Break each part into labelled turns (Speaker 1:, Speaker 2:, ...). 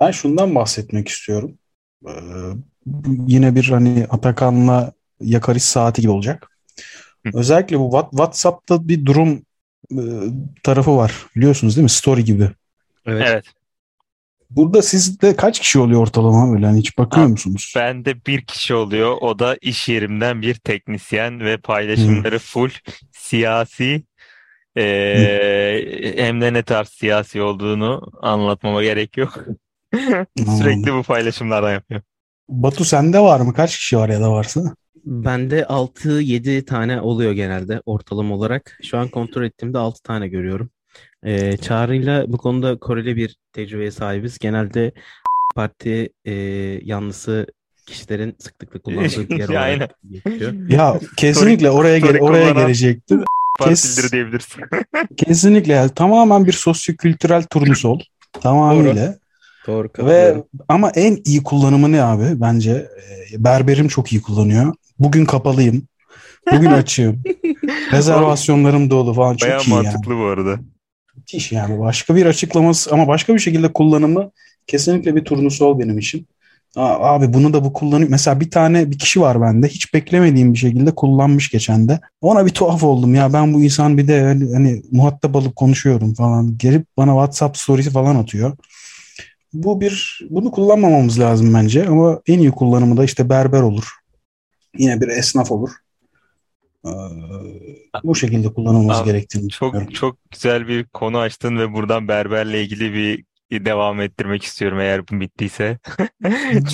Speaker 1: Ben şundan bahsetmek istiyorum. Ee, yine bir hani Atakan'la Yakariş saati gibi olacak.
Speaker 2: Hı.
Speaker 1: Özellikle bu What- WhatsApp'ta bir durum e, tarafı var. Biliyorsunuz değil mi? Story gibi.
Speaker 3: Evet.
Speaker 2: Evet.
Speaker 1: Burada sizde kaç kişi oluyor ortalama böyle? Hani hiç bakıyor
Speaker 2: Abi,
Speaker 1: musunuz?
Speaker 2: Bende bir kişi oluyor. O da iş yerimden bir teknisyen ve paylaşımları full siyasi. Ee, hem de ne tarz siyasi olduğunu anlatmama gerek yok. Sürekli bu paylaşımlardan yapıyor.
Speaker 1: Batu sende var mı? Kaç kişi var ya da varsa?
Speaker 3: Bende 6-7 tane oluyor genelde ortalama olarak. Şu an kontrol ettiğimde 6 tane görüyorum. Ee, Çağrı'yla bu konuda Koreli bir tecrübeye sahibiz. Genelde parti e, yanlısı kişilerin sıklıkla kullandığı bir yer olarak
Speaker 2: Aynen.
Speaker 1: Ya
Speaker 3: geçiyor.
Speaker 1: kesinlikle oraya gele- oraya gelecektim.
Speaker 2: Partilidir diyebilirsin.
Speaker 1: Kesinlikle yani tamamen bir sosyokültürel turnusol. Tamamıyla.
Speaker 3: Doğru
Speaker 1: Ve
Speaker 3: katılıyorum.
Speaker 1: ama en iyi kullanımı ne abi? Bence e, berberim çok iyi kullanıyor. Bugün kapalıyım. Bugün açığım. Rezervasyonlarım dolu falan çok
Speaker 2: Bayağı
Speaker 1: iyi yani.
Speaker 2: mantıklı bu arada.
Speaker 1: Müthiş yani. Başka bir açıklaması ama başka bir şekilde kullanımı kesinlikle bir turnusol benim için. Aa, Abi bunu da bu kullanayım. Mesela bir tane bir kişi var bende. Hiç beklemediğim bir şekilde kullanmış geçen de. Ona bir tuhaf oldum ya. Ben bu insan bir de hani, hani muhatap alıp konuşuyorum falan. Gelip bana WhatsApp storiesi falan atıyor. Bu bir bunu kullanmamamız lazım bence ama en iyi kullanımı da işte berber olur. Yine bir esnaf olur. Ee, bu şekilde kullanılması
Speaker 2: Abi,
Speaker 1: gerektiğini düşünüyorum.
Speaker 2: Çok çok güzel bir konu açtın ve buradan berberle ilgili bir devam ettirmek istiyorum eğer bu bittiyse.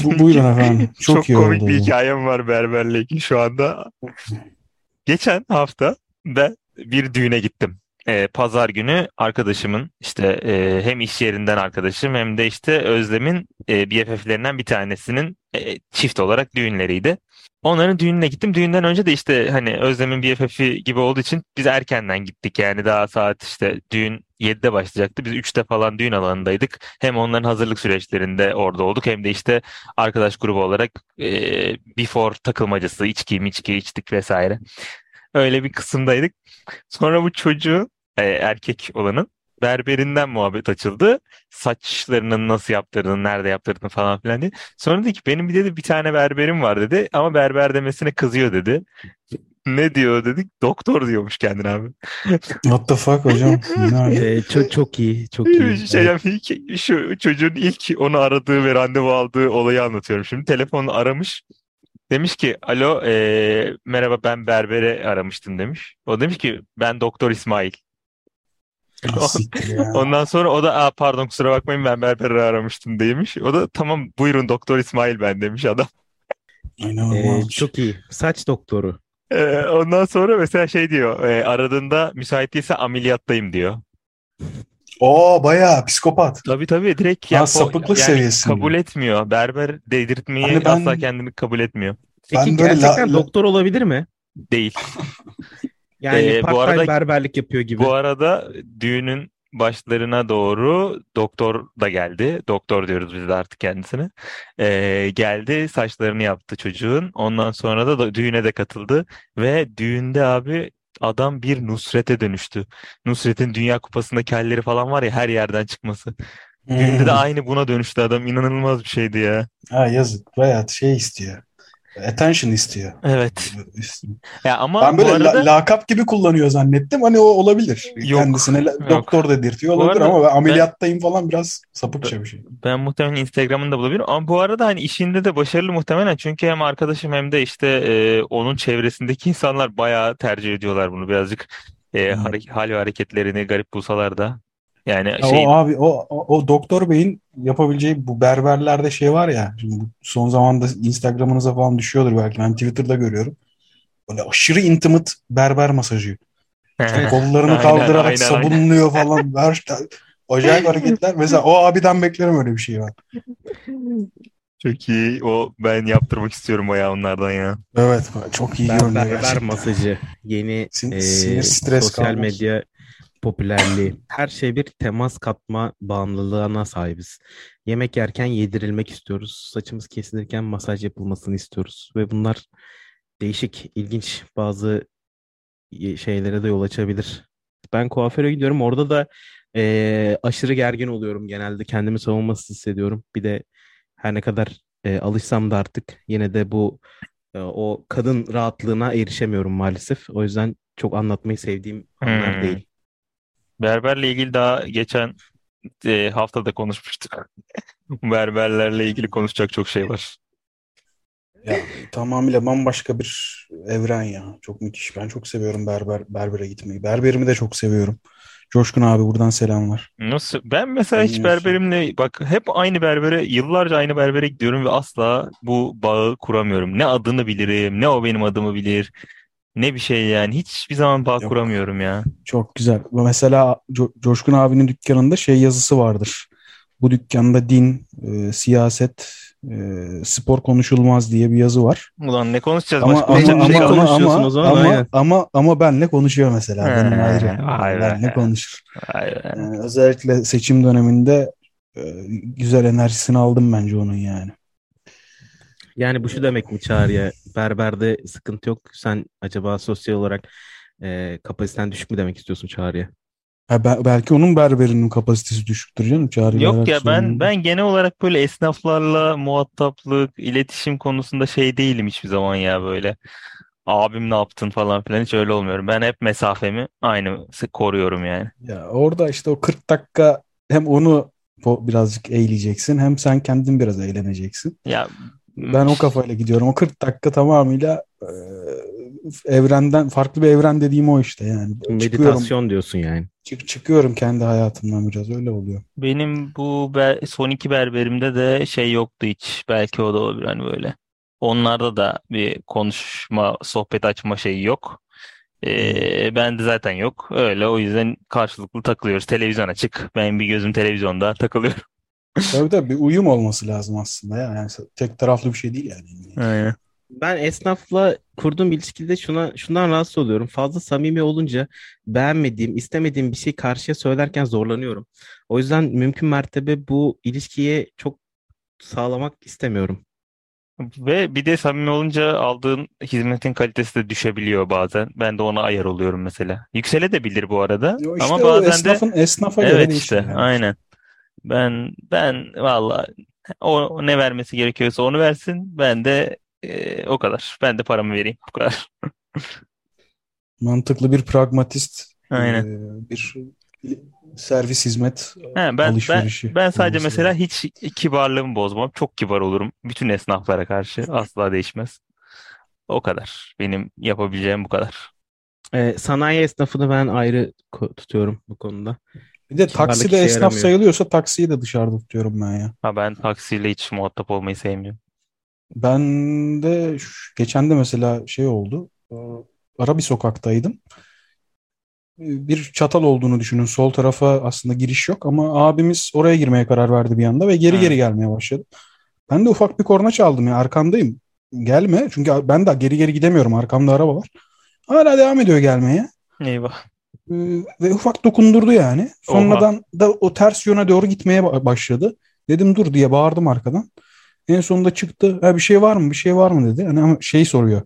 Speaker 1: Bu, buyurun efendim. Çok,
Speaker 2: Çok
Speaker 1: iyi
Speaker 2: komik
Speaker 1: oldu.
Speaker 2: bir hikayem var berberle ilgili şu anda. Geçen hafta ben bir düğüne gittim. Ee, pazar günü arkadaşımın işte e, hem iş yerinden arkadaşım hem de işte Özlem'in e, BFF'lerinden bir tanesinin e, çift olarak düğünleriydi. Onların düğününe gittim. Düğünden önce de işte hani Özlem'in BFF'i gibi olduğu için biz erkenden gittik. Yani daha saat işte düğün 7'de başlayacaktı. Biz 3'te falan düğün alanındaydık. Hem onların hazırlık süreçlerinde orada olduk hem de işte arkadaş grubu olarak e, before takılmacası, içki, içki içtik vesaire. Öyle bir kısımdaydık. Sonra bu çocuğu e, erkek olanın berberinden muhabbet açıldı. Saçlarının nasıl yaptırdığını, nerede yaptırdığını falan filan diye. Sonra dedi ki benim bir dedi bir tane berberim var dedi ama berber demesine kızıyor dedi. Ne diyor dedik? Doktor diyormuş kendine abi.
Speaker 1: What the fuck hocam? Yani,
Speaker 3: Ee, çok çok iyi, çok iyi.
Speaker 2: Şey, yani ilk- şu çocuğun ilk onu aradığı ve randevu aldığı olayı anlatıyorum şimdi. Telefonla aramış. Demiş ki alo eee, merhaba ben berbere aramıştım demiş. O demiş ki ben Doktor İsmail. Ondan sonra o da Aa, pardon kusura bakmayın ben berberi aramıştım demiş. O da tamam buyurun Doktor İsmail ben demiş adam.
Speaker 3: Ee,
Speaker 1: İnanılmaz.
Speaker 3: çok iyi. Saç doktoru.
Speaker 2: Ee, ondan sonra mesela şey diyor e, aradığında müsait değilse ameliyattayım diyor.
Speaker 1: Oo bayağı psikopat.
Speaker 2: Tabii tabii direkt ya,
Speaker 1: sapıklık
Speaker 2: yani
Speaker 1: seviyesinde.
Speaker 2: kabul etmiyor. Berber değdirtmeyi
Speaker 1: Hani ben-
Speaker 2: asla kendini kabul etmiyor.
Speaker 3: Peki
Speaker 1: Ben böyle la-
Speaker 3: gerçekten
Speaker 1: la-
Speaker 3: doktor olabilir mi?
Speaker 2: Değil.
Speaker 3: Yani
Speaker 2: Ee, bu arada-
Speaker 3: berberlik yapıyor gibi.
Speaker 2: Bu arada düğünün başlarına doğru doktor da geldi. Doktor diyoruz biz de artık kendisine. Ee, geldi saçlarını yaptı çocuğun. Ondan sonra da, da düğüne de katıldı. Ve düğünde abi adam bir Nusret'e dönüştü. Nusret'in Dünya Kupası'ndaki halleri falan var ya her yerden çıkması. Düğünde de
Speaker 1: Hmm.
Speaker 2: aynı buna dönüştü adam. İnanılmaz bir şeydi ya.
Speaker 1: Ha yazık. Bayağı şey istiyor. Attention istiyor.
Speaker 2: Evet. Ya ama
Speaker 1: Ben
Speaker 2: bu
Speaker 1: böyle la-
Speaker 2: arada
Speaker 1: lakap gibi kullanıyor zannettim. Hani o olabilir.
Speaker 2: Yok,
Speaker 1: Kendisine la-
Speaker 2: yok.
Speaker 1: doktor dedirtiyor olabilir ama ben
Speaker 2: ben-
Speaker 1: ameliyattayım falan biraz sapıkça bir şey.
Speaker 2: Ben muhtemelen Instagram'ında bulabilirim ama bu arada hani işinde de başarılı muhtemelen çünkü hem arkadaşım hem de işte e, onun çevresindeki insanlar bayağı tercih ediyorlar bunu birazcık e,
Speaker 1: Hmm.
Speaker 2: hal ve hareketlerini garip bulsalar da yani
Speaker 1: Ya
Speaker 2: şey
Speaker 1: o abi o, o, o doktor beyin yapabileceği bu berberlerde şey var ya şimdi son zamanda Instagram'ınıza falan düşüyordur belki ben Twitter'da görüyorum. Böyle aşırı intimate berber masajı. Kollarını
Speaker 2: Aynen,
Speaker 1: kaldırarak
Speaker 2: aynen, aynen.
Speaker 1: sabunluyor falan. Ver, acayip hareketler. Mesela o abiden beklerim öyle bir şey var.
Speaker 2: çok iyi o ben yaptırmak istiyorum bayağı onlardan ya.
Speaker 1: Evet çok iyi
Speaker 3: Ber-
Speaker 1: görünüyor
Speaker 3: berber
Speaker 1: gerçekten.
Speaker 3: masajı. Yeni
Speaker 1: Sin-
Speaker 3: e,
Speaker 1: sinir, stres
Speaker 3: sosyal
Speaker 1: kalmaz.
Speaker 3: medya popülerliği. Her şey bir temas katma bağımlılığına sahibiz. Yemek yerken yedirilmek istiyoruz. Saçımız kesilirken masaj yapılmasını istiyoruz. Ve bunlar değişik, ilginç bazı y- şeylere de yol açabilir. Ben kuaföre gidiyorum. Orada da e, aşırı gergin oluyorum genelde. Kendimi savunmasız hissediyorum. Bir de her ne kadar e, alışsam da artık yine de bu e, o kadın rahatlığına erişemiyorum maalesef. O yüzden çok anlatmayı sevdiğim anlar
Speaker 2: Hmm.
Speaker 3: değil.
Speaker 2: Berberle ilgili daha geçen e, haftada konuşmuştuk. Berberlerle ilgili konuşacak çok şey var.
Speaker 1: Ya tamamıyla bambaşka bir evren ya. Çok müthiş. Ben çok seviyorum berber berbere gitmeyi. Berberimi de çok seviyorum. Coşkun abi buradan selamlar.
Speaker 2: Nasıl? Ben mesela hiç
Speaker 1: Bilmiyorsun.
Speaker 2: berberimle bak hep aynı berbere yıllarca aynı berbere gidiyorum ve asla bu bağı kuramıyorum. Ne adını bilirim, ne o benim adımı bilir, ne bir şey yani. Hiçbir zaman bağ
Speaker 1: Yok.
Speaker 2: kuramıyorum ya.
Speaker 1: Çok güzel. Mesela Co- Coşkun abinin dükkanında şey yazısı vardır. Bu dükkanda din, e, siyaset, e, spor konuşulmaz diye bir yazı var.
Speaker 2: Ulan ne konuşacağız?
Speaker 1: Ama
Speaker 2: Başka
Speaker 1: ama
Speaker 2: şey
Speaker 1: ama ama
Speaker 3: konuşuyorsun
Speaker 1: ama
Speaker 3: o zaman,
Speaker 1: ama,
Speaker 3: aynen.
Speaker 1: ama ama benle konuşuyor mesela.
Speaker 2: He,
Speaker 1: Benim ayrı.
Speaker 2: vay be.
Speaker 1: Benle konuşur.
Speaker 2: Vay be.
Speaker 1: Yani özellikle seçim döneminde e, güzel enerjisini aldım bence onun yani.
Speaker 3: Yani bu şu demek mi Çağrı'ya? Berberde sıkıntı yok. Sen acaba sosyal olarak e, kapasiten düşük mü demek istiyorsun Çağrı'ya?
Speaker 1: Ha, be- belki onun berberinin kapasitesi düşüktür canım. Çağrı'yla
Speaker 2: Yok ya ben ben genel olarak böyle esnaflarla muhataplık, iletişim konusunda şey değilim hiçbir zaman ya böyle. Abim ne yaptın falan filan hiç öyle olmuyorum. Ben hep mesafemi aynı koruyorum yani.
Speaker 1: Ya orada işte o 40 dakika hem onu birazcık eğleyeceksin hem sen kendin biraz eğleneceksin.
Speaker 2: Ya
Speaker 1: Ben o kafayla gidiyorum. O 40 dakika tamamıyla e, evrenden farklı bir evren dediğim o işte yani. Çıkıyorum,
Speaker 3: Meditasyon diyorsun yani.
Speaker 1: çık- çıkıyorum kendi hayatımdan biraz öyle oluyor.
Speaker 2: Benim bu ber- son iki berberimde de şey yoktu hiç. Belki o da olabilir hani böyle. Onlarda da bir konuşma, sohbet açma şeyi yok. Ee, bende zaten yok. Öyle o yüzden karşılıklı takılıyoruz. Televizyon açık. Benim bir gözüm televizyonda takılıyorum.
Speaker 1: Tabii tabii bir uyum olması lazım aslında ya. Yani tek taraflı bir şey değil yani.
Speaker 2: Aynen.
Speaker 3: Ben esnafla kurduğum ilişkide şuna şundan rahatsız oluyorum. Fazla samimi olunca beğenmediğim, istemediğim bir şey karşıya söylerken zorlanıyorum. O yüzden mümkün mertebe bu ilişkiye çok sağlamak istemiyorum.
Speaker 2: Ve bir de samimi olunca aldığın hizmetin kalitesi de düşebiliyor bazen. Ben de ona ayar oluyorum mesela. Yüksele de bilir bu arada.
Speaker 1: Yo işte
Speaker 2: Ama
Speaker 1: o
Speaker 2: bazen de
Speaker 1: esnafın esnafa göre
Speaker 2: evet işte
Speaker 1: yani.
Speaker 2: aynen. Ben ben valla o, ne vermesi gerekiyorsa onu versin. Ben de e, o kadar. Ben de paramı vereyim. Bu kadar.
Speaker 1: Mantıklı bir pragmatist
Speaker 2: Aynen.
Speaker 1: e, bir servis hizmet
Speaker 2: He, ben ben
Speaker 1: alışverişi
Speaker 2: ben sadece
Speaker 1: olması
Speaker 2: mesela
Speaker 1: lazım.
Speaker 2: hiç kibarlığımı bozmam. Çok kibar olurum. Bütün esnaflara karşı asla değişmez. O kadar. Benim yapabileceğim bu kadar.
Speaker 3: Ee, sanayi esnafını ben ayrı tutuyorum bu konuda.
Speaker 1: Bir de takside
Speaker 3: işe
Speaker 1: esnaf
Speaker 3: yaramıyor.
Speaker 1: sayılıyorsa taksiyi de dışarıda tutuyorum ben ya.
Speaker 2: Ha ben taksiyle hiç muhatap olmayı sevmiyorum.
Speaker 1: Ben de şu- geçen de mesela şey oldu. e, Ara bir sokaktaydım. E, Bir çatal olduğunu düşünün. Sol tarafa aslında giriş yok ama abimiz oraya girmeye karar verdi bir anda ve geri
Speaker 2: Hı.
Speaker 1: geri gelmeye başladı. Ben de ufak bir korna çaldım ya arkandayım. Gelme çünkü ben de geri geri gidemiyorum. Arkamda araba var. Hala devam ediyor gelmeye.
Speaker 2: Eyvah.
Speaker 1: Ee, ve ufak dokundurdu yani. Sonradan da o ters yöne doğru gitmeye ba- başladı. Dedim dur diye bağırdım arkadan. En sonunda çıktı. Ha, bir şey var mı? Bir şey var mı dedi. Hani ama şey soruyor.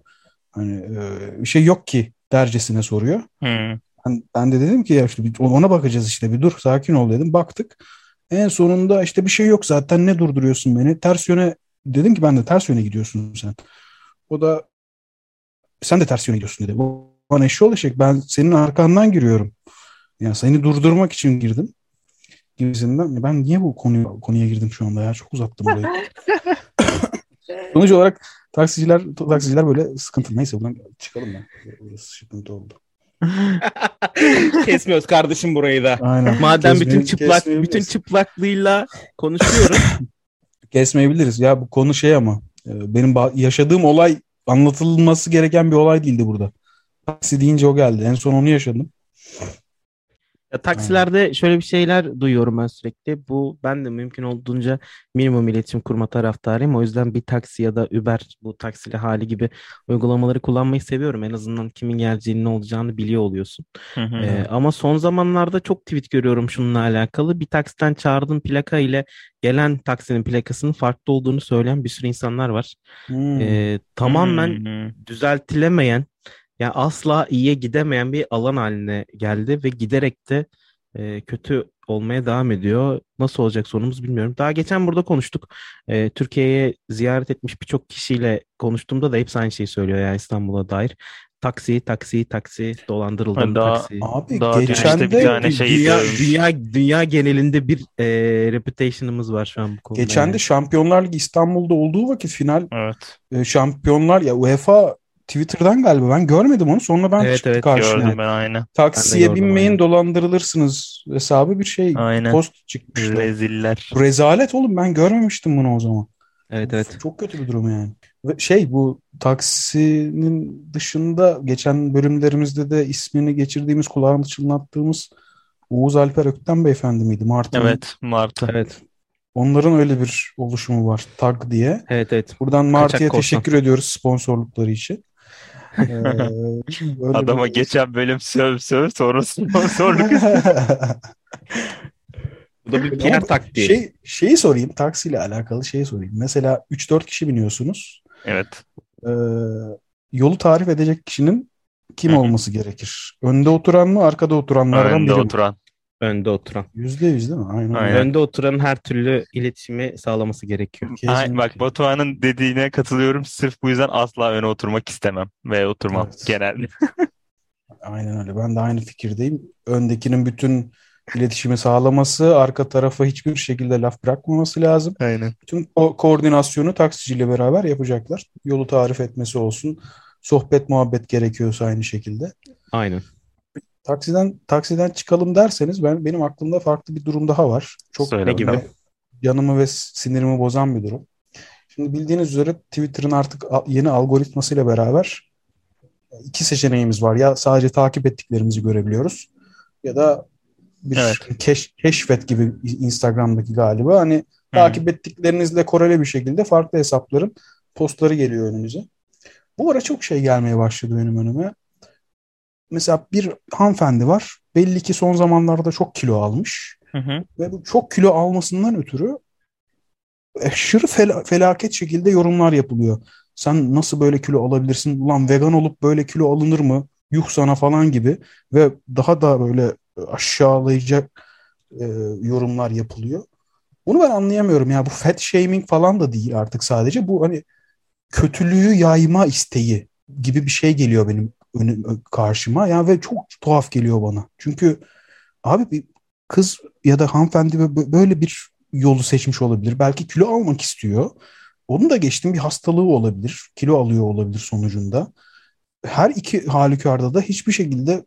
Speaker 1: Hani e, bir şey yok ki dercesine soruyor.
Speaker 2: Hı.
Speaker 1: Ben, ben de dedim ki ya işte ona bakacağız işte bir dur sakin ol dedim. Baktık. En sonunda işte bir şey yok zaten ne durduruyorsun beni? Ters yöne dedim ki ben de ters yöne gidiyorsun sen. O da sen de ters yöne gidiyorsun dedi. Bana eşşoğlu eşek ben senin arkandan giriyorum. Yani seni durdurmak için girdim. Gibisinden. Ya Ben niye bu konuya, konuya girdim şu anda ya? Çok uzattım burayı. Sonuç olarak taksiciler taksiciler böyle sıkıntı. Neyse buradan çıkalım ya. Burası sıkıntı oldu.
Speaker 3: Kesmiyoruz kardeşim burayı da.
Speaker 1: Aynen.
Speaker 3: Madem
Speaker 1: Kesmeye-
Speaker 3: bütün çıplak bütün çıplaklığıyla konuşuyoruz.
Speaker 1: Kesmeyebiliriz. Ya bu konu şey ama e, benim yaşadığım olay anlatılması gereken bir olay değildi burada. Taksi deyince o geldi. En son onu yaşadım.
Speaker 3: Ya, taksilerde şöyle bir şeyler duyuyorum ben sürekli. Bu ben de mümkün olduğunca minimum iletişim kurma taraftarıyım. O yüzden bir taksi ya da Uber bu taksili hali gibi uygulamaları kullanmayı seviyorum. En azından kimin geleceğini ne olacağını biliyor oluyorsun.
Speaker 2: Hı hı.
Speaker 3: Ee, ama son zamanlarda çok tweet görüyorum şununla alakalı. Bir taksiden çağırdığım plaka ile gelen taksinin plakasının farklı olduğunu söyleyen bir sürü insanlar var.
Speaker 1: Hmm.
Speaker 3: Ee, tamamen
Speaker 2: Hmm.
Speaker 3: düzeltilemeyen Yani asla iyiye gidemeyen bir alan haline geldi ve giderek de e, kötü olmaya devam ediyor. Nasıl olacak sonumuz bilmiyorum. Daha geçen burada konuştuk. E, Türkiye'ye ziyaret etmiş birçok kişiyle konuştuğumda da hepsi aynı şeyi söylüyor yani İstanbul'a dair. Taksi, taksi, taksi, dolandırıldım
Speaker 2: Daha-
Speaker 3: taksi.
Speaker 1: Abi
Speaker 2: Daha
Speaker 1: geçen
Speaker 2: işte bir
Speaker 1: de
Speaker 2: tane şey
Speaker 3: dünya, dünya, dünya genelinde bir e, reputation'ımız var şu an bu konuda.
Speaker 1: geçen
Speaker 3: yani.
Speaker 1: de Şampiyonlar Ligi İstanbul'da olduğu vakit final
Speaker 2: Evet.
Speaker 1: e, şampiyonlar ya UEFA Twitter'dan galiba ben görmedim onu sonra ben
Speaker 3: Evet,
Speaker 1: çıktı
Speaker 3: evet,
Speaker 1: karşıma.
Speaker 2: Gördüm ben aynı.
Speaker 1: Taksiye
Speaker 3: gördüm,
Speaker 1: binmeyin
Speaker 3: aynen.
Speaker 1: dolandırılırsınız hesabı bir şey
Speaker 2: Aynen.
Speaker 1: post çıkmıştı.
Speaker 2: Reziller.
Speaker 1: Rezalet oğlum ben görmemiştim bunu o zaman.
Speaker 3: Evet evet.
Speaker 1: Çok kötü bir durum yani. Ve şey bu taksinin dışında geçen bölümlerimizde de ismini geçirdiğimiz kulağını çınlattığımız Oğuz Alper Ökten beyefendi miydi? Martı'nın.
Speaker 2: Evet. Martı.
Speaker 3: Evet.
Speaker 1: Onların öyle bir oluşumu var. TAG diye.
Speaker 3: Evet evet.
Speaker 1: Buradan Martı'ya teşekkür ediyoruz sponsorlukları için. Ee,
Speaker 2: Adama
Speaker 1: bir-
Speaker 2: geçen bölüm söv söv sonra sponsorluk.
Speaker 3: Bu da bir PR taktiği.
Speaker 1: Şey, şeyi sorayım. Taksiyle alakalı şeyi sorayım. Mesela 3-4 kişi biniyorsunuz.
Speaker 2: evet.
Speaker 1: Ee, yolu tarif edecek kişinin kim olması gerekir? Önde oturan mı, arkada oturanlardan
Speaker 2: Önde
Speaker 1: biri mi?
Speaker 3: Önde oturan.
Speaker 1: Yüzde yüz değil mi? Aynen.
Speaker 2: Aynen.
Speaker 3: Önde oturanın her türlü iletişimi sağlaması gerekiyor.
Speaker 2: Ay,
Speaker 1: Kesinlikle.
Speaker 2: bak Batuhan'ın dediğine katılıyorum. Sırf bu yüzden asla öne oturmak istemem. Ve oturmam
Speaker 1: Evet.
Speaker 2: genelde.
Speaker 1: Aynen öyle. Ben de aynı fikirdeyim. Öndekinin bütün iletişimi sağlaması, arka tarafa hiçbir şekilde laf bırakmaması lazım.
Speaker 2: Aynen.
Speaker 1: Bütün ko- koordinasyonu taksiciyle beraber yapacaklar. Yolu tarif etmesi olsun. Sohbet muhabbet gerekiyorsa aynı şekilde.
Speaker 3: Aynen.
Speaker 1: Taksiden taksiden çıkalım derseniz ben benim aklımda farklı bir durum daha var. Çok
Speaker 2: Söyle
Speaker 3: gibi?
Speaker 1: yanımı ve sinirimi bozan bir durum. Şimdi bildiğiniz üzere Twitter'ın artık yeni algoritmasıyla beraber iki seçeneğimiz var. Ya sadece takip ettiklerimizi görebiliyoruz ya da bir
Speaker 2: Evet.
Speaker 1: keş- keşfet gibi Instagram'daki galiba hani takip ettiklerinizle koreli bir şekilde farklı hesapların postları geliyor önünüze. Bu ara çok şey gelmeye başladı benim önüme. Mesela bir hanımefendi var. Belli ki son zamanlarda çok kilo almış.
Speaker 2: Hı hı.
Speaker 1: Ve bu çok kilo almasından ötürü aşırı fel- felaket şekilde yorumlar yapılıyor. Sen nasıl böyle kilo alabilirsin? Ulan vegan olup böyle kilo alınır mı? Yuh sana falan gibi ve daha da böyle aşağılayacak e, yorumlar yapılıyor. Bunu ben anlayamıyorum ya. Bu fat shaming falan da değil artık sadece. Bu hani kötülüğü yayma isteği gibi bir şey geliyor benim önüm, karşıma. Ya ve çok tuhaf geliyor bana. Çünkü abi bir kız ya da hanımefendi bö- böyle bir yolu seçmiş olabilir. Belki kilo almak istiyor. Onu da geçtim bir hastalığı olabilir. Kilo alıyor olabilir sonucunda. Her iki halükarda da hiçbir şekilde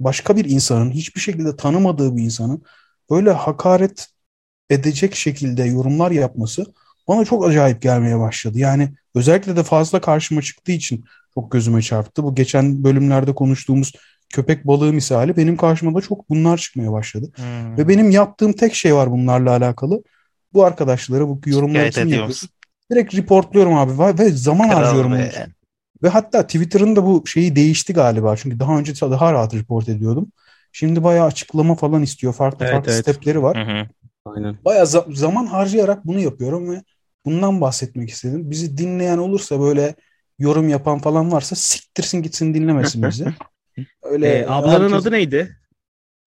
Speaker 1: başka bir insanın, hiçbir şekilde tanımadığı bir insanın böyle hakaret edecek şekilde yorumlar yapması bana çok acayip gelmeye başladı. Yani özellikle de fazla karşıma çıktığı için çok gözüme çarptı. Bu geçen bölümlerde konuştuğumuz köpek balığı misali benim karşıma da çok bunlar çıkmaya başladı.
Speaker 2: Hmm.
Speaker 1: Ve benim yaptığım tek şey var bunlarla alakalı. Bu arkadaşlara bu yorumları kim yapıyor? Direkt reportluyorum abi ve, zaman
Speaker 2: Kral
Speaker 1: harcıyorum
Speaker 2: be.
Speaker 1: Ve hatta Twitter'ın da bu şeyi değişti galiba. Çünkü daha önce daha rahat report ediyordum. Şimdi bayağı açıklama falan istiyor. Farklı
Speaker 3: Evet,
Speaker 1: farklı
Speaker 3: evet.
Speaker 1: stepleri var.
Speaker 2: Hı hı.
Speaker 3: Aynen.
Speaker 1: Bayağı za- zaman harcayarak bunu yapıyorum ve bundan bahsetmek istedim. Bizi dinleyen olursa böyle yorum yapan falan varsa siktirsin gitsin dinlemesin bizi. Öyle
Speaker 3: Ee, ablanın
Speaker 1: herkes-
Speaker 3: adı neydi?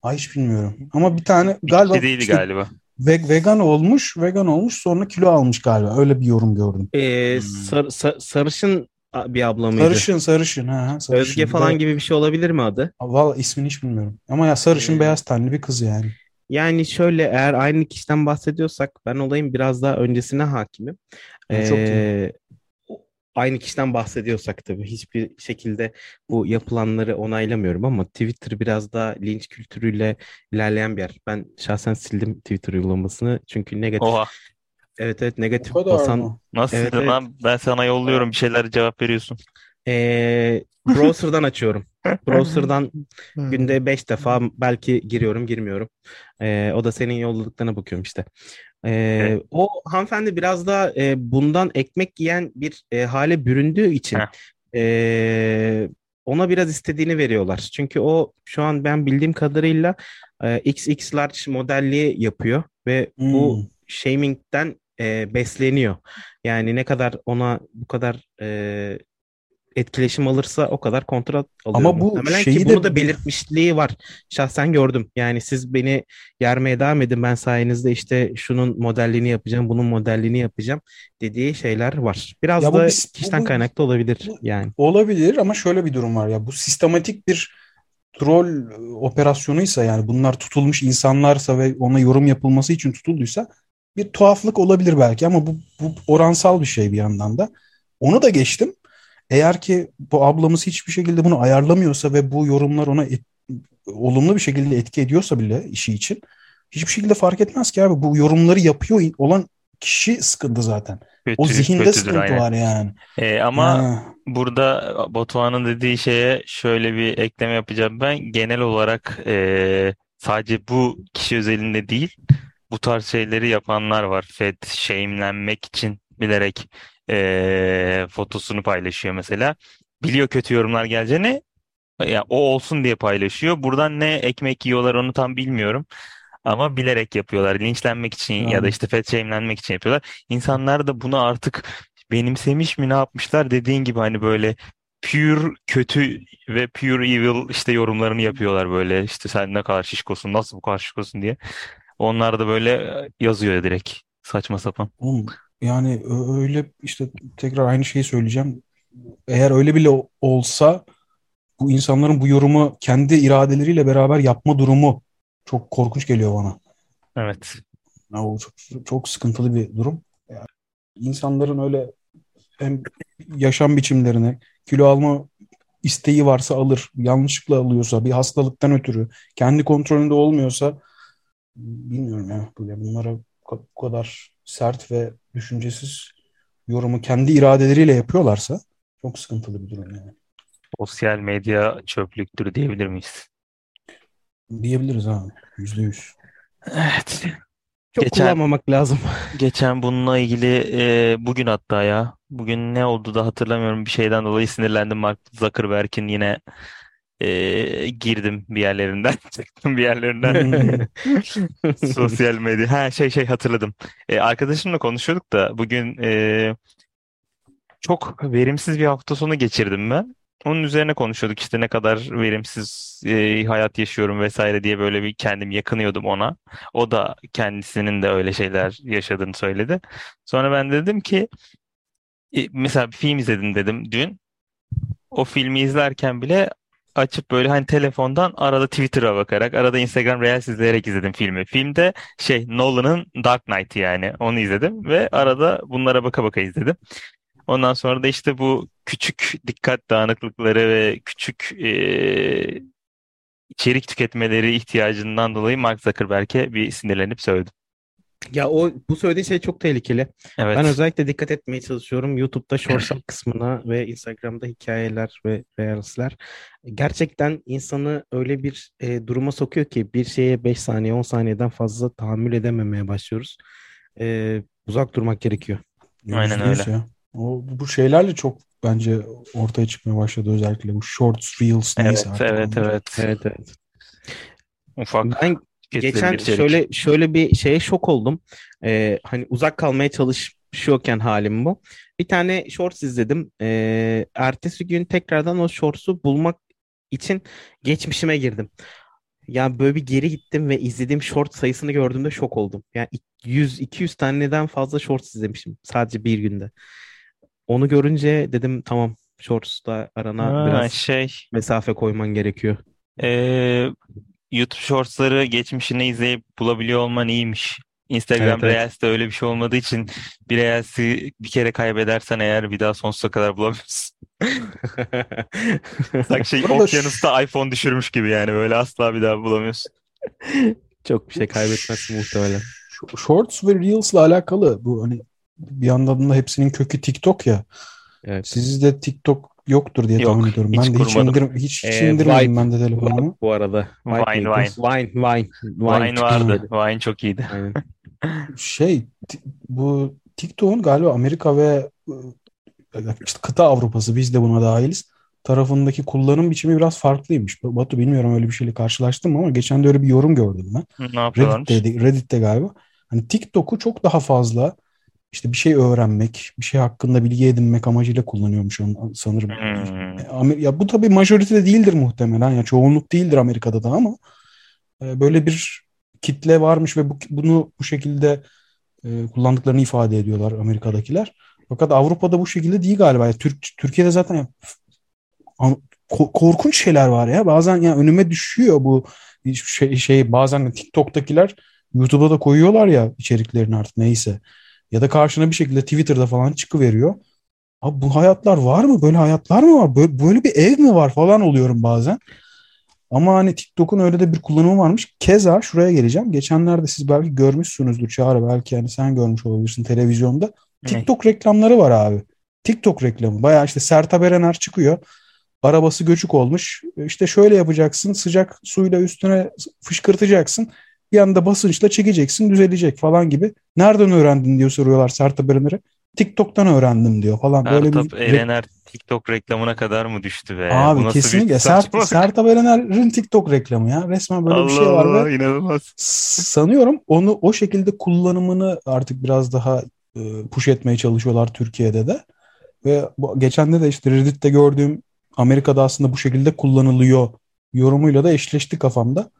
Speaker 1: Ay hiç bilmiyorum. Ama bir tane galiba
Speaker 2: Kediydi
Speaker 1: işte
Speaker 2: galiba.
Speaker 1: ve- vegan olmuş, vegan olmuş sonra kilo almış galiba. Öyle bir yorum gördüm.
Speaker 3: Ee,
Speaker 2: Hmm.
Speaker 3: sar- sa- sarışın bir abla mıydı?
Speaker 1: Sarışın sarışın ha, sarışın.
Speaker 3: Özge falan
Speaker 1: Be-
Speaker 3: gibi bir şey olabilir mi adı?
Speaker 1: Valla ismini hiç bilmiyorum. Ama ya sarışın
Speaker 3: Ee,
Speaker 1: beyaz tenli bir kız yani.
Speaker 3: Yani şöyle eğer aynı kişiden bahsediyorsak ben olayın biraz daha öncesine hakimim.
Speaker 1: Ben çok
Speaker 3: Ee, aynı kişiden bahsediyorsak tabii hiçbir şekilde bu yapılanları onaylamıyorum ama Twitter biraz daha linç kültürüyle ilerleyen bir yer. Ben şahsen sildim Twitter uygulamasını çünkü negatif
Speaker 2: Oha.
Speaker 3: evet evet negatif basan
Speaker 1: mı?
Speaker 2: Nasıl
Speaker 3: Evet, evet.
Speaker 2: lan? Ben sana yolluyorum bir şeyler cevap veriyorsun.
Speaker 3: Ee, browser'dan açıyorum. Browser'dan günde 5 defa belki giriyorum girmiyorum. Ee, o da senin yolladıklarına bakıyorum işte. Ee,
Speaker 2: Evet.
Speaker 3: o hanımefendi biraz da e, bundan ekmek yiyen bir e, hale büründüğü için
Speaker 2: Heh.
Speaker 3: e, ona biraz istediğini veriyorlar. Çünkü o şu an ben bildiğim kadarıyla e, XX large modelliği yapıyor ve bu
Speaker 1: Hmm.
Speaker 3: shaming'den e, besleniyor. Yani ne kadar ona bu kadar e, etkileşim alırsa o kadar kontrol alıyor.
Speaker 1: Ama bu
Speaker 3: Muhtemelen
Speaker 1: şeyi
Speaker 3: ki
Speaker 1: de-
Speaker 3: bunu da belirtmişliği var. Şahsen gördüm. Yani siz beni yermeye devam edin. Ben sayenizde işte şunun modelliğini yapacağım, bunun modelliğini yapacağım dediği şeyler var. Biraz
Speaker 1: Ya
Speaker 3: da
Speaker 1: bu-
Speaker 3: kişiden
Speaker 1: bu-
Speaker 3: kaynaklı olabilir
Speaker 1: bu-
Speaker 3: yani.
Speaker 1: Olabilir ama şöyle bir durum var ya. Bu sistematik bir troll operasyonuysa yani bunlar tutulmuş insanlarsa ve ona yorum yapılması için tutulduysa bir tuhaflık olabilir belki ama bu, bu oransal bir şey bir yandan da. Onu da geçtim. Eğer ki bu ablamız hiçbir şekilde bunu ayarlamıyorsa ve bu yorumlar ona et- olumlu bir şekilde etki ediyorsa bile işi için hiçbir şekilde fark etmez ki abi bu yorumları yapıyor olan kişi sıkıntı zaten. O
Speaker 2: Kötü,
Speaker 1: zihinde
Speaker 2: kötüdür
Speaker 1: sıkıntı
Speaker 2: aynen.
Speaker 1: var yani.
Speaker 2: Ee, ama
Speaker 1: Ha.
Speaker 2: burada Batuhan'ın dediği şeye şöyle bir ekleme yapacağım ben. Genel olarak e, sadece bu kişi özelinde değil, bu tarz şeyleri yapanlar var. Fed shame'lenmek için bilerek e, fotosunu paylaşıyor mesela. Biliyor kötü yorumlar geleceğini, ya o olsun diye paylaşıyor. Buradan ne ekmek yiyorlar onu tam bilmiyorum. Ama bilerek yapıyorlar. Linçlenmek için ya da
Speaker 1: Yani.
Speaker 2: işte fed shame'lenmek için yapıyorlar. İnsanlar da bunu artık benimsemiş mi ne yapmışlar dediğin gibi hani böyle pure kötü ve pure evil işte yorumlarını yapıyorlar böyle işte sen ne kadar şişkosun nasıl bu kadar şişkosun diye. Onlar da böyle yazıyor direkt saçma sapan.
Speaker 1: Oğlum, yani ö- öyle işte tekrar aynı şeyi söyleyeceğim. Eğer öyle bile o- olsa bu insanların bu yorumu kendi iradeleriyle beraber yapma durumu çok korkunç geliyor bana.
Speaker 2: Evet.
Speaker 1: Ya o çok, çok sıkıntılı bir durum. Yani insanların öyle hem yaşam biçimlerine kilo alma isteği varsa alır, yanlışlıkla alıyorsa, bir hastalıktan ötürü, kendi kontrolünde olmuyorsa bilmiyorum ya. Böyle bunlara bu bu kadar sert ve düşüncesiz yorumu kendi iradeleriyle yapıyorlarsa çok sıkıntılı bir durum yani.
Speaker 2: Sosyal medya çöplüktür diyebilir miyiz?
Speaker 1: Diyebiliriz abi. Yüzde yüz.
Speaker 2: Evet.
Speaker 3: Çok
Speaker 2: Geçen-
Speaker 3: kullanmamak lazım.
Speaker 2: Geçen bununla ilgili e, bugün hatta ya bugün ne oldu da hatırlamıyorum bir şeyden dolayı sinirlendim Mark Zuckerberg'in yine e, girdim bir yerlerinden çıktım bir yerlerinden sosyal medya ha şey şey hatırladım E, arkadaşımla konuşuyorduk da bugün e, çok verimsiz bir hafta sonu geçirdim ben onun üzerine konuşuyorduk işte ne kadar verimsiz e, hayat yaşıyorum vesaire diye böyle bir kendim yakınıyordum ona. O da kendisinin de öyle şeyler yaşadığını söyledi. Sonra ben dedim ki e, mesela bir film izledim dedim dün. O filmi izlerken bile açıp böyle hani telefondan arada Twitter'a bakarak arada Instagram Reels izleyerek izledim filmi. Filmde şey Nolan'ın Dark Knight yani onu izledim ve arada bunlara baka baka izledim. Ondan sonra da işte bu küçük dikkat dağınıklıkları ve küçük e, içerik tüketmeleri ihtiyacından dolayı Mark Zuckerberg'e bir sinirlenip sövdüm.
Speaker 3: Ya o bu söylediğin şey çok tehlikeli.
Speaker 2: Evet.
Speaker 3: Ben özellikle dikkat etmeye çalışıyorum. YouTube'da Shorts kısmına ve Instagram'da hikayeler ve Reels'ler. Gerçekten insanı öyle bir e, duruma sokuyor ki bir şeye 5 saniye 10 saniyeden fazla tahammül edememeye başlıyoruz. E, uzak durmak gerekiyor.
Speaker 2: Aynen öyle.
Speaker 1: ya. O, bu şeylerle çok bence ortaya çıkmaya başladı özellikle bu shorts, reels
Speaker 2: Evet,
Speaker 1: neyse artık
Speaker 2: evet,
Speaker 1: onlar.
Speaker 2: evet.
Speaker 3: Evet evet.
Speaker 2: Ufak
Speaker 3: Ben Geçen şöyle şöyle bir şeye şok oldum. Ee, hani uzak kalmaya çalışıyorken halim bu. Bir tane shorts izledim. Ee, ertesi gün tekrardan o shorts'u bulmak için geçmişime girdim. Ya böyle bir geri gittim ve izlediğim short sayısını gördüğümde şok oldum. Yani 100-200 taneden fazla shorts izlemişim sadece bir günde. Onu görünce dedim tamam shorts'ta arana
Speaker 2: Ha,
Speaker 3: biraz
Speaker 2: şey
Speaker 3: mesafe koyman gerekiyor.
Speaker 2: e, YouTube Shorts'ları geçmişini izleyip bulabiliyor olman iyiymiş. Instagram
Speaker 3: Evet, evet.
Speaker 2: Reels'te öyle bir şey olmadığı için bir Reels'i bir kere kaybedersen eğer bir daha sonsuza kadar bulamıyorsun. Sanki şey okyanusta iPhone düşürmüş gibi yani böyle asla bir daha bulamıyorsun.
Speaker 3: Çok bir şey kaybetmezsin muhtemelen.
Speaker 1: Sh- Shorts ve Reels'la alakalı bu hani bir yandan da hepsinin kökü TikTok ya.
Speaker 3: Evet.
Speaker 1: Sizde TikTok yoktur diye
Speaker 2: Yok,
Speaker 1: tahmin ediyorum.
Speaker 2: hiç
Speaker 1: Ben de hiç, indir, hiç, hiç
Speaker 3: Ee,
Speaker 1: indirmedim
Speaker 3: Vibe-
Speaker 1: ben de telefonumu.
Speaker 3: Bu arada.
Speaker 2: Vine,
Speaker 3: White mıydı? Vine, Vine, Vine,
Speaker 2: Vine vardı. Vine çok iyiydi.
Speaker 3: Aynen.
Speaker 1: Şey bu TikTok'un galiba Amerika ve e, işte kıta Avrupası biz de buna dahiliz tarafındaki kullanım biçimi biraz farklıymış. Batu bilmiyorum öyle bir şeyle karşılaştım ama geçen de öyle bir yorum gördüm ben.
Speaker 2: Ne?
Speaker 1: Reddit'te, Reddit'te galiba. Hani TikTok'u çok daha fazla işte bir şey öğrenmek, bir şey hakkında bilgi edinmek amacıyla kullanıyormuş sanırım.
Speaker 2: Hmm.
Speaker 1: Amer- Ya bu tabii majorite de değildir muhtemelen. Ya çoğunluk değildir Amerika'da da ama e, böyle bir kitle varmış ve bu, bunu bu şekilde e, kullandıklarını ifade ediyorlar Amerika'dakiler. Fakat Avrupa'da bu şekilde değil galiba. Ya Türk Türkiye'de zaten ya, korkunç şeyler var ya. Bazen ya önüme düşüyor bu şey, şey bazen TikTok'takiler YouTube'a da koyuyorlar ya içeriklerini artık neyse. Ya da karşına bir şekilde Twitter'da falan çıkıveriyor. Abi bu hayatlar var mı? Böyle hayatlar mı var? Böyle, böyle bir ev mi var falan oluyorum bazen. Ama hani TikTok'un öyle de bir kullanımı varmış. Keza şuraya geleceğim. Geçenlerde siz belki görmüşsünüzdür Çağrı. Belki yani sen görmüş olabilirsin televizyonda.
Speaker 2: Ne?
Speaker 1: TikTok reklamları var abi. TikTok reklamı. Bayağı işte Sertab Erener çıkıyor. Arabası göçük olmuş. İşte şöyle yapacaksın. Sıcak suyla üstüne fışkırtacaksın. Bir anda basınçla çekeceksin düzelecek falan gibi. Nereden öğrendin diyor soruyorlar Sertab Erener'e. TikTok'tan öğrendim diyor falan. Böyle
Speaker 2: Sertab
Speaker 1: bir
Speaker 2: Erener TikTok reklamına kadar mı düştü be? Bu
Speaker 1: Abi
Speaker 2: nasıl bir
Speaker 1: kesinlikle Sert? Sertab Erener'in TikTok reklamı ya. Resmen böyle bir şey
Speaker 2: Allah
Speaker 1: var
Speaker 2: Allah,
Speaker 1: ve
Speaker 2: inanılmaz.
Speaker 1: sanıyorum onu o şekilde kullanımını artık biraz daha e, push etmeye çalışıyorlar Türkiye'de de. Ve bu, geçen de de işte Reddit'te gördüğüm Amerika'da aslında bu şekilde kullanılıyor yorumuyla da eşleşti kafamda.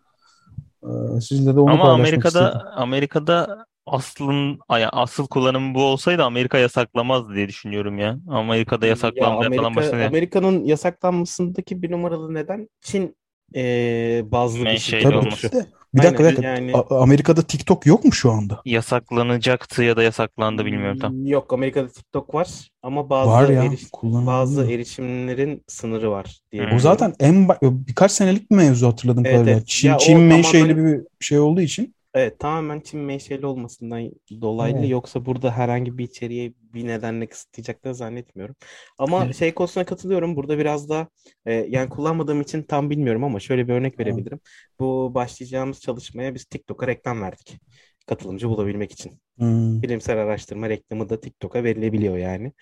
Speaker 1: E, sizle de onu
Speaker 2: Ama Amerika'da
Speaker 1: istedim.
Speaker 2: Amerika'da aslın asıl kullanımı bu olsaydı Amerika yasaklamaz diye düşünüyorum ya. Amerika'da
Speaker 3: Ya
Speaker 2: yasaklanmaya falan
Speaker 3: Amerika,
Speaker 2: başlanıyor.
Speaker 3: Amerika'nın yasaklanmasındaki bir numaralı neden Çin eee, bazlı bir şirket
Speaker 1: Tabii
Speaker 2: olması.
Speaker 1: de. Bir dakika, bir
Speaker 3: Aynen,
Speaker 1: dakika.
Speaker 3: yani-
Speaker 1: A- Amerika'da TikTok yok mu şu anda?
Speaker 2: Yasaklanacaktı ya da yasaklandı bilmiyorum tam.
Speaker 3: Yok Amerika'da TikTok var ama bazı
Speaker 1: Var ya.
Speaker 3: eriş- bazı erişimlerin sınırı var diye.
Speaker 1: O
Speaker 2: Hmm.
Speaker 3: biliyorum.
Speaker 1: zaten en ba- birkaç senelik bir mevzu hatırladığım
Speaker 3: Evet, evet.
Speaker 1: Çin,
Speaker 3: Ya o
Speaker 1: Çin
Speaker 3: tamamen-
Speaker 1: menşeli bir şey olduğu için.
Speaker 3: Evet tamamen Çin menşeli olmasından dolaylı
Speaker 1: Evet.
Speaker 3: yoksa burada herhangi bir içeriğe bir nedenle kısıtlayacaklarını zannetmiyorum. Ama
Speaker 1: Evet.
Speaker 3: şey konusuna katılıyorum. Burada biraz da e, yani kullanmadığım için tam bilmiyorum ama şöyle bir örnek verebilirim. Bu başlayacağımız çalışmaya biz TikTok'a reklam verdik. Katılımcı bulabilmek için.
Speaker 1: Hmm.
Speaker 3: Bilimsel araştırma reklamı da TikTok'a verilebiliyor yani.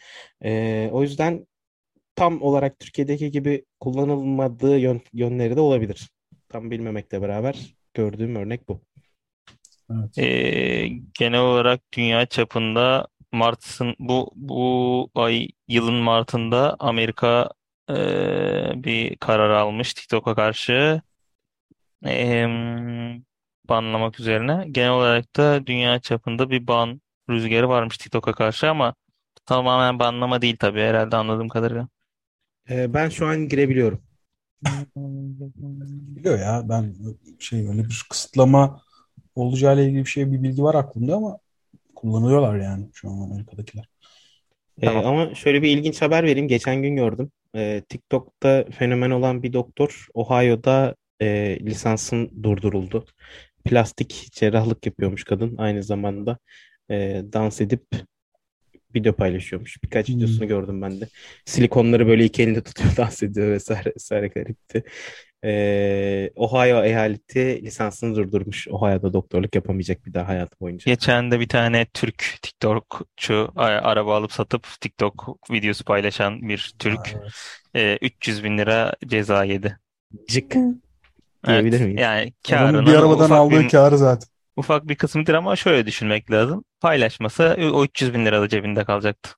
Speaker 3: E, o yüzden tam olarak Türkiye'deki gibi kullanılmadığı yön- yönleri de olabilir. Tam bilmemekle beraber gördüğüm örnek bu.
Speaker 1: Evet.
Speaker 2: Ee, genel olarak dünya çapında Mart'ın bu bu ay yılın Mart'ında Amerika e, bir karar almış TikTok'a karşı em, banlamak üzerine. Genel olarak da dünya çapında bir ban rüzgarı varmış TikTok'a karşı ama tamamen banlama değil tabii herhalde anladığım kadarıyla.
Speaker 3: E, ben şu an girebiliyorum.
Speaker 1: Biliyor ya ben şey öyle bir kısıtlama olacağıyla ilgili bir şey bir bilgi var aklımda ama kullanıyorlar yani şu an Amerika'dakiler.
Speaker 3: Ee,
Speaker 2: Tamam.
Speaker 3: ama şöyle bir ilginç haber vereyim. Geçen gün gördüm. Ee, TikTok'ta fenomen olan bir doktor Ohio'da e, lisansın durduruldu. Plastik cerrahlık yapıyormuş kadın. Aynı zamanda e, dans edip video paylaşıyormuş. Birkaç
Speaker 1: Hmm.
Speaker 3: videosunu gördüm ben de. Silikonları böyle iki elinde tutuyor, dans ediyor vesaire vesaire garipti. Ee, Ohio eyaleti lisansını durdurmuş. Ohio'da doktorluk yapamayacak bir daha hayatı boyunca.
Speaker 2: Geçen de bir tane Türk TikTokçu araba alıp satıp TikTok videosu paylaşan bir Türk
Speaker 1: Evet.
Speaker 2: e, 300 bin lira ceza yedi.
Speaker 3: Cık
Speaker 2: Evet,
Speaker 3: miyiz?
Speaker 2: yani
Speaker 1: Adamın
Speaker 2: karının
Speaker 1: bir arabadan
Speaker 2: ufak
Speaker 1: aldığı
Speaker 2: bir,
Speaker 1: karı zaten.
Speaker 2: ufak bir kısmıdır ama şöyle düşünmek lazım. Paylaşmasa o 300 bin lira da cebinde kalacaktı.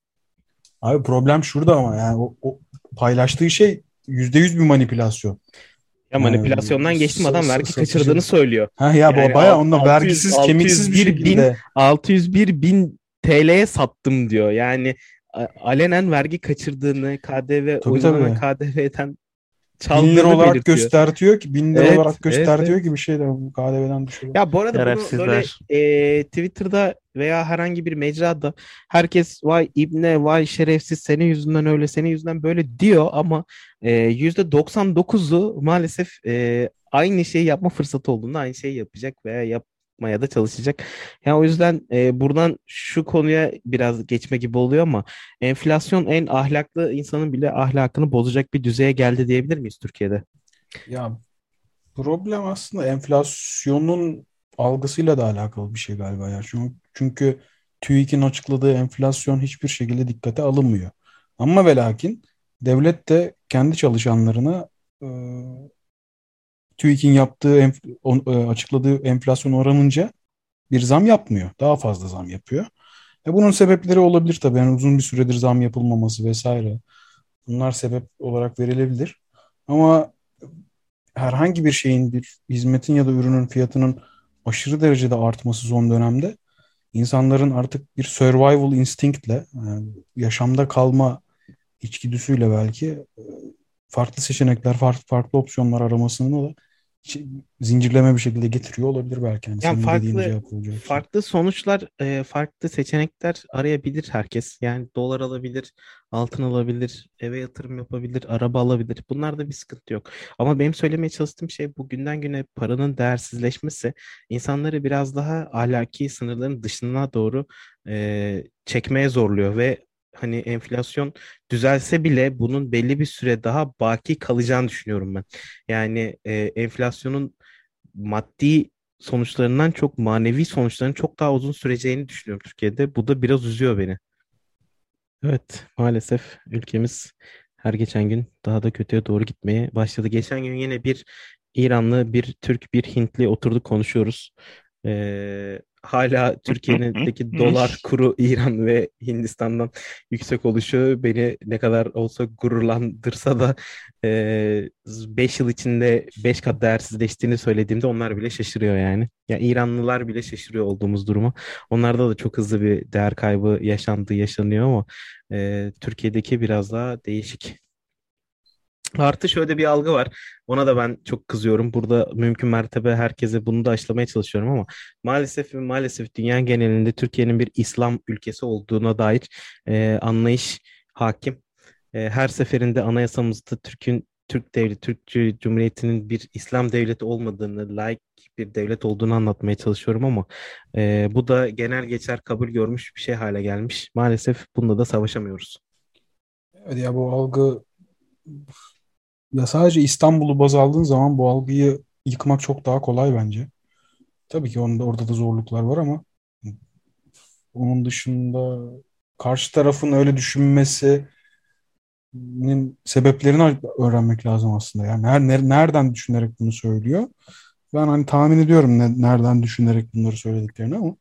Speaker 1: Abi problem şurada ama yani o, o paylaştığı şey %100 bir manipülasyon.
Speaker 3: Ya manipülasyondan geçtim
Speaker 1: s-
Speaker 3: adam vergi kaçırdığını söylüyor.
Speaker 1: Ha ya
Speaker 3: Yani alt-
Speaker 1: onunla
Speaker 3: 600
Speaker 1: vergisiz,
Speaker 3: 601
Speaker 1: kemiksiz bir
Speaker 3: bin-
Speaker 1: şekilde.
Speaker 3: 601 bin TL'ye sattım diyor. Yani alenen vergi kaçırdığını, KDV
Speaker 1: Tabii,
Speaker 3: uygulanan
Speaker 1: tabii.
Speaker 3: KDV'den
Speaker 1: Bin
Speaker 3: çaldığını
Speaker 1: olarak
Speaker 3: belirtiyor.
Speaker 1: göstertiyor ki bin lira
Speaker 3: Evet,
Speaker 1: olarak göstertiyor
Speaker 3: evet.
Speaker 1: ki bir şey de KDV'den düşürüyor.
Speaker 3: Ya bu arada bunu böyle e, Twitter'da veya herhangi bir mecrada herkes vay ibne, vay şerefsiz, senin yüzünden öyle, senin yüzünden böyle diyor ama e, %99'u maalesef e, aynı şeyi yapma fırsatı olduğunda aynı şeyi yapacak veya yapmaya da çalışacak. Yani o yüzden e, buradan şu konuya biraz geçme gibi oluyor ama enflasyon en ahlaklı insanın bile ahlakını bozacak bir düzeye geldi diyebilir miyiz Türkiye'de?
Speaker 1: Ya problem aslında enflasyonun algısıyla da alakalı bir şey galiba ya. Çünkü, çünkü TÜİK'in açıkladığı enflasyon hiçbir şekilde dikkate alınmıyor. Ama ve lakin devlet de kendi çalışanlarına e, TÜİK'in yaptığı enf- on- e, açıkladığı enflasyon oranınca bir zam yapmıyor. Daha fazla zam yapıyor. E bunun sebepleri olabilir tabii. Yani uzun bir süredir zam yapılmaması vesaire. Bunlar sebep olarak verilebilir. Ama herhangi bir şeyin, bir hizmetin ya da ürünün fiyatının aşırı derecede artması son dönemde insanların artık bir survival instinctle, yani yaşamda kalma içgüdüsüyle belki e, farklı seçenekler, farklı farklı opsiyonlar aramasını da hiç- zincirleme bir şekilde getiriyor olabilir belki. Yani
Speaker 3: Yani farklı
Speaker 1: cevap olacak. şey.
Speaker 3: farklı sonuçlar, e, farklı seçenekler arayabilir herkes. Yani dolar alabilir, altın alabilir, eve yatırım yapabilir, araba alabilir. Bunlarda bir sıkıntı yok. Ama benim söylemeye çalıştığım şey bu günden güne paranın değersizleşmesi insanları biraz daha ahlaki sınırların dışına doğru e, çekmeye zorluyor ve hani enflasyon düzelse bile bunun belli bir süre daha baki kalacağını düşünüyorum ben. Yani e, enflasyonun maddi sonuçlarından çok manevi sonuçların çok daha uzun süreceğini düşünüyorum Türkiye'de. Bu da biraz üzüyor beni. Evet, maalesef ülkemiz her geçen gün daha da kötüye doğru gitmeye başladı. Geçen gün yine bir İranlı, bir Türk, bir Hintli oturduk konuşuyoruz. Ee, hala Türkiye'deki dolar kuru İran ve Hindistan'dan yüksek oluşu beni ne kadar olsa gururlandırsa da 5 yıl içinde 5 kat değersizleştiğini söylediğimde onlar bile şaşırıyor yani. Ya İranlılar bile şaşırıyor olduğumuz duruma. Onlarda da çok hızlı bir değer kaybı yaşandı, yaşanıyor ama e, Türkiye'deki biraz daha değişik. Artı şöyle bir algı var. Ona da ben çok kızıyorum. Burada mümkün mertebe herkese bunu da aşılamaya çalışıyorum ama maalesef maalesef dünya genelinde Türkiye'nin bir İslam ülkesi olduğuna dair e, anlayış hakim. E, her seferinde anayasamızda Türk'ün Türk devleti, Türk Cumhuriyeti'nin bir İslam devleti olmadığını, laik bir devlet olduğunu anlatmaya çalışıyorum ama e, bu da genel geçer kabul görmüş bir şey hale gelmiş. Maalesef bunda da savaşamıyoruz.
Speaker 1: Evet ya bu algı ya sadece İstanbul'u baz aldığın zaman bu algıyı yıkmak çok daha kolay bence. Tabii ki onda orada da zorluklar var ama onun dışında karşı tarafın öyle düşünmesinin sebeplerini öğrenmek lazım aslında. Yani ner- nereden düşünerek bunu söylüyor? Ben hani tahmin ediyorum ne- nereden düşünerek bunları söylediklerini ama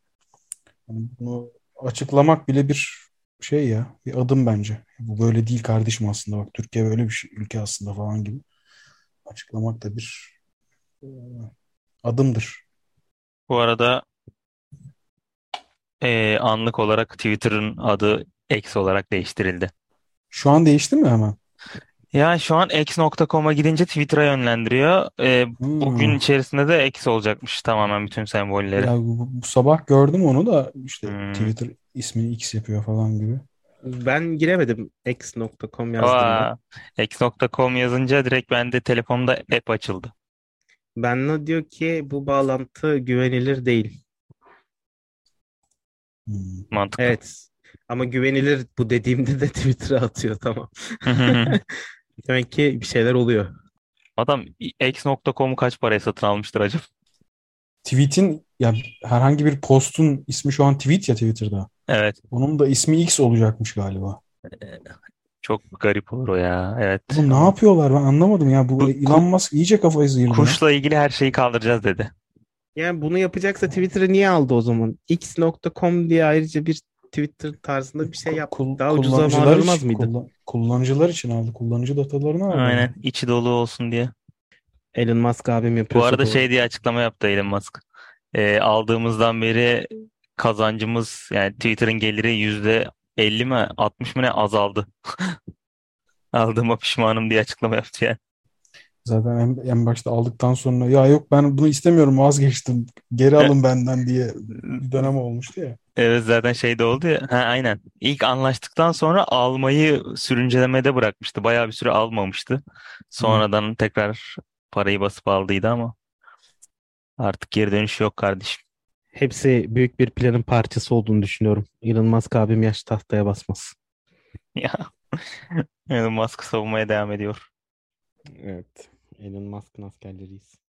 Speaker 1: hani bunu açıklamak bile bir şey ya, bir adım bence. Bu böyle değil kardeşim aslında bak Türkiye böyle bir şey- ülke aslında falan gibi. Açıklamak da bir e, adımdır.
Speaker 2: Bu arada e, anlık olarak Twitter'ın adı X olarak değiştirildi.
Speaker 1: Şu an değişti mi hemen?
Speaker 2: Ya şu an x.com'a gidince Twitter'a yönlendiriyor. E,
Speaker 1: Hmm.
Speaker 2: bugün içerisinde de X olacakmış tamamen bütün sembolleri.
Speaker 1: Ya bu, bu sabah gördüm onu da işte
Speaker 2: Hmm.
Speaker 1: Twitter ismini X yapıyor falan gibi.
Speaker 3: Ben giremedim x.com yazdığımda.
Speaker 2: Aa, x.com yazınca direkt bende telefonumda app açıldı.
Speaker 3: Benle diyor ki bu bağlantı güvenilir değil.
Speaker 1: Hmm.
Speaker 2: Mantıklı.
Speaker 3: Evet. Ama güvenilir bu dediğimde de Twitter'a atıyor tamam. Demek ki bir şeyler oluyor.
Speaker 2: Adam x.com'u kaç paraya satın almıştır acaba?
Speaker 1: Tweet'in ya herhangi bir postun ismi şu an tweet ya Twitter'da.
Speaker 2: Evet.
Speaker 1: Onun da ismi X olacakmış galiba.
Speaker 2: Çok garip olur o ya. Evet.
Speaker 1: Bu ne yapıyorlar ben anlamadım ya. Bu
Speaker 2: Bu-
Speaker 1: Elon Musk iyice kafayı sıyırdı.
Speaker 2: Kuşla ilgili her şeyi kaldıracağız dedi.
Speaker 3: Yani bunu yapacaksa Twitter'ı niye aldı o zaman? x.com diye ayrıca bir Twitter tarzında bir şey yap.
Speaker 1: Kul-
Speaker 3: Daha ucuza mal
Speaker 1: için,
Speaker 3: mıydı?
Speaker 1: kullan- kullanıcılar için aldı. Kullanıcı datalarını aldı.
Speaker 2: Aynen. içi dolu olsun diye.
Speaker 3: Elon Musk abim
Speaker 2: Bu
Speaker 3: yapıyorsa
Speaker 2: arada şey diye açıklama yaptı Elon Musk. Ee, aldığımızdan beri kazancımız yani Twitter'ın geliri yüzde 50 mi 60 mı ne azaldı. Aldığıma pişmanım diye açıklama yaptı yani.
Speaker 1: Zaten en, en başta aldıktan sonra ya yok ben bunu istemiyorum vazgeçtim. Geri alın benden diye bir dönem olmuştu ya.
Speaker 2: Evet zaten şey de oldu ya. Ha, aynen. İlk anlaştıktan sonra almayı sürüncelemede bırakmıştı. Bayağı bir süre almamıştı. Sonradan tekrar parayı basıp aldıydı ama artık geri dönüş yok kardeşim.
Speaker 3: Hepsi büyük bir planın parçası olduğunu düşünüyorum. Elon Musk abim yaş tahtaya basmaz.
Speaker 2: Ya. Elon Musk savunmaya devam ediyor.
Speaker 3: Evet. Elon Musk'ın askerleriyiz.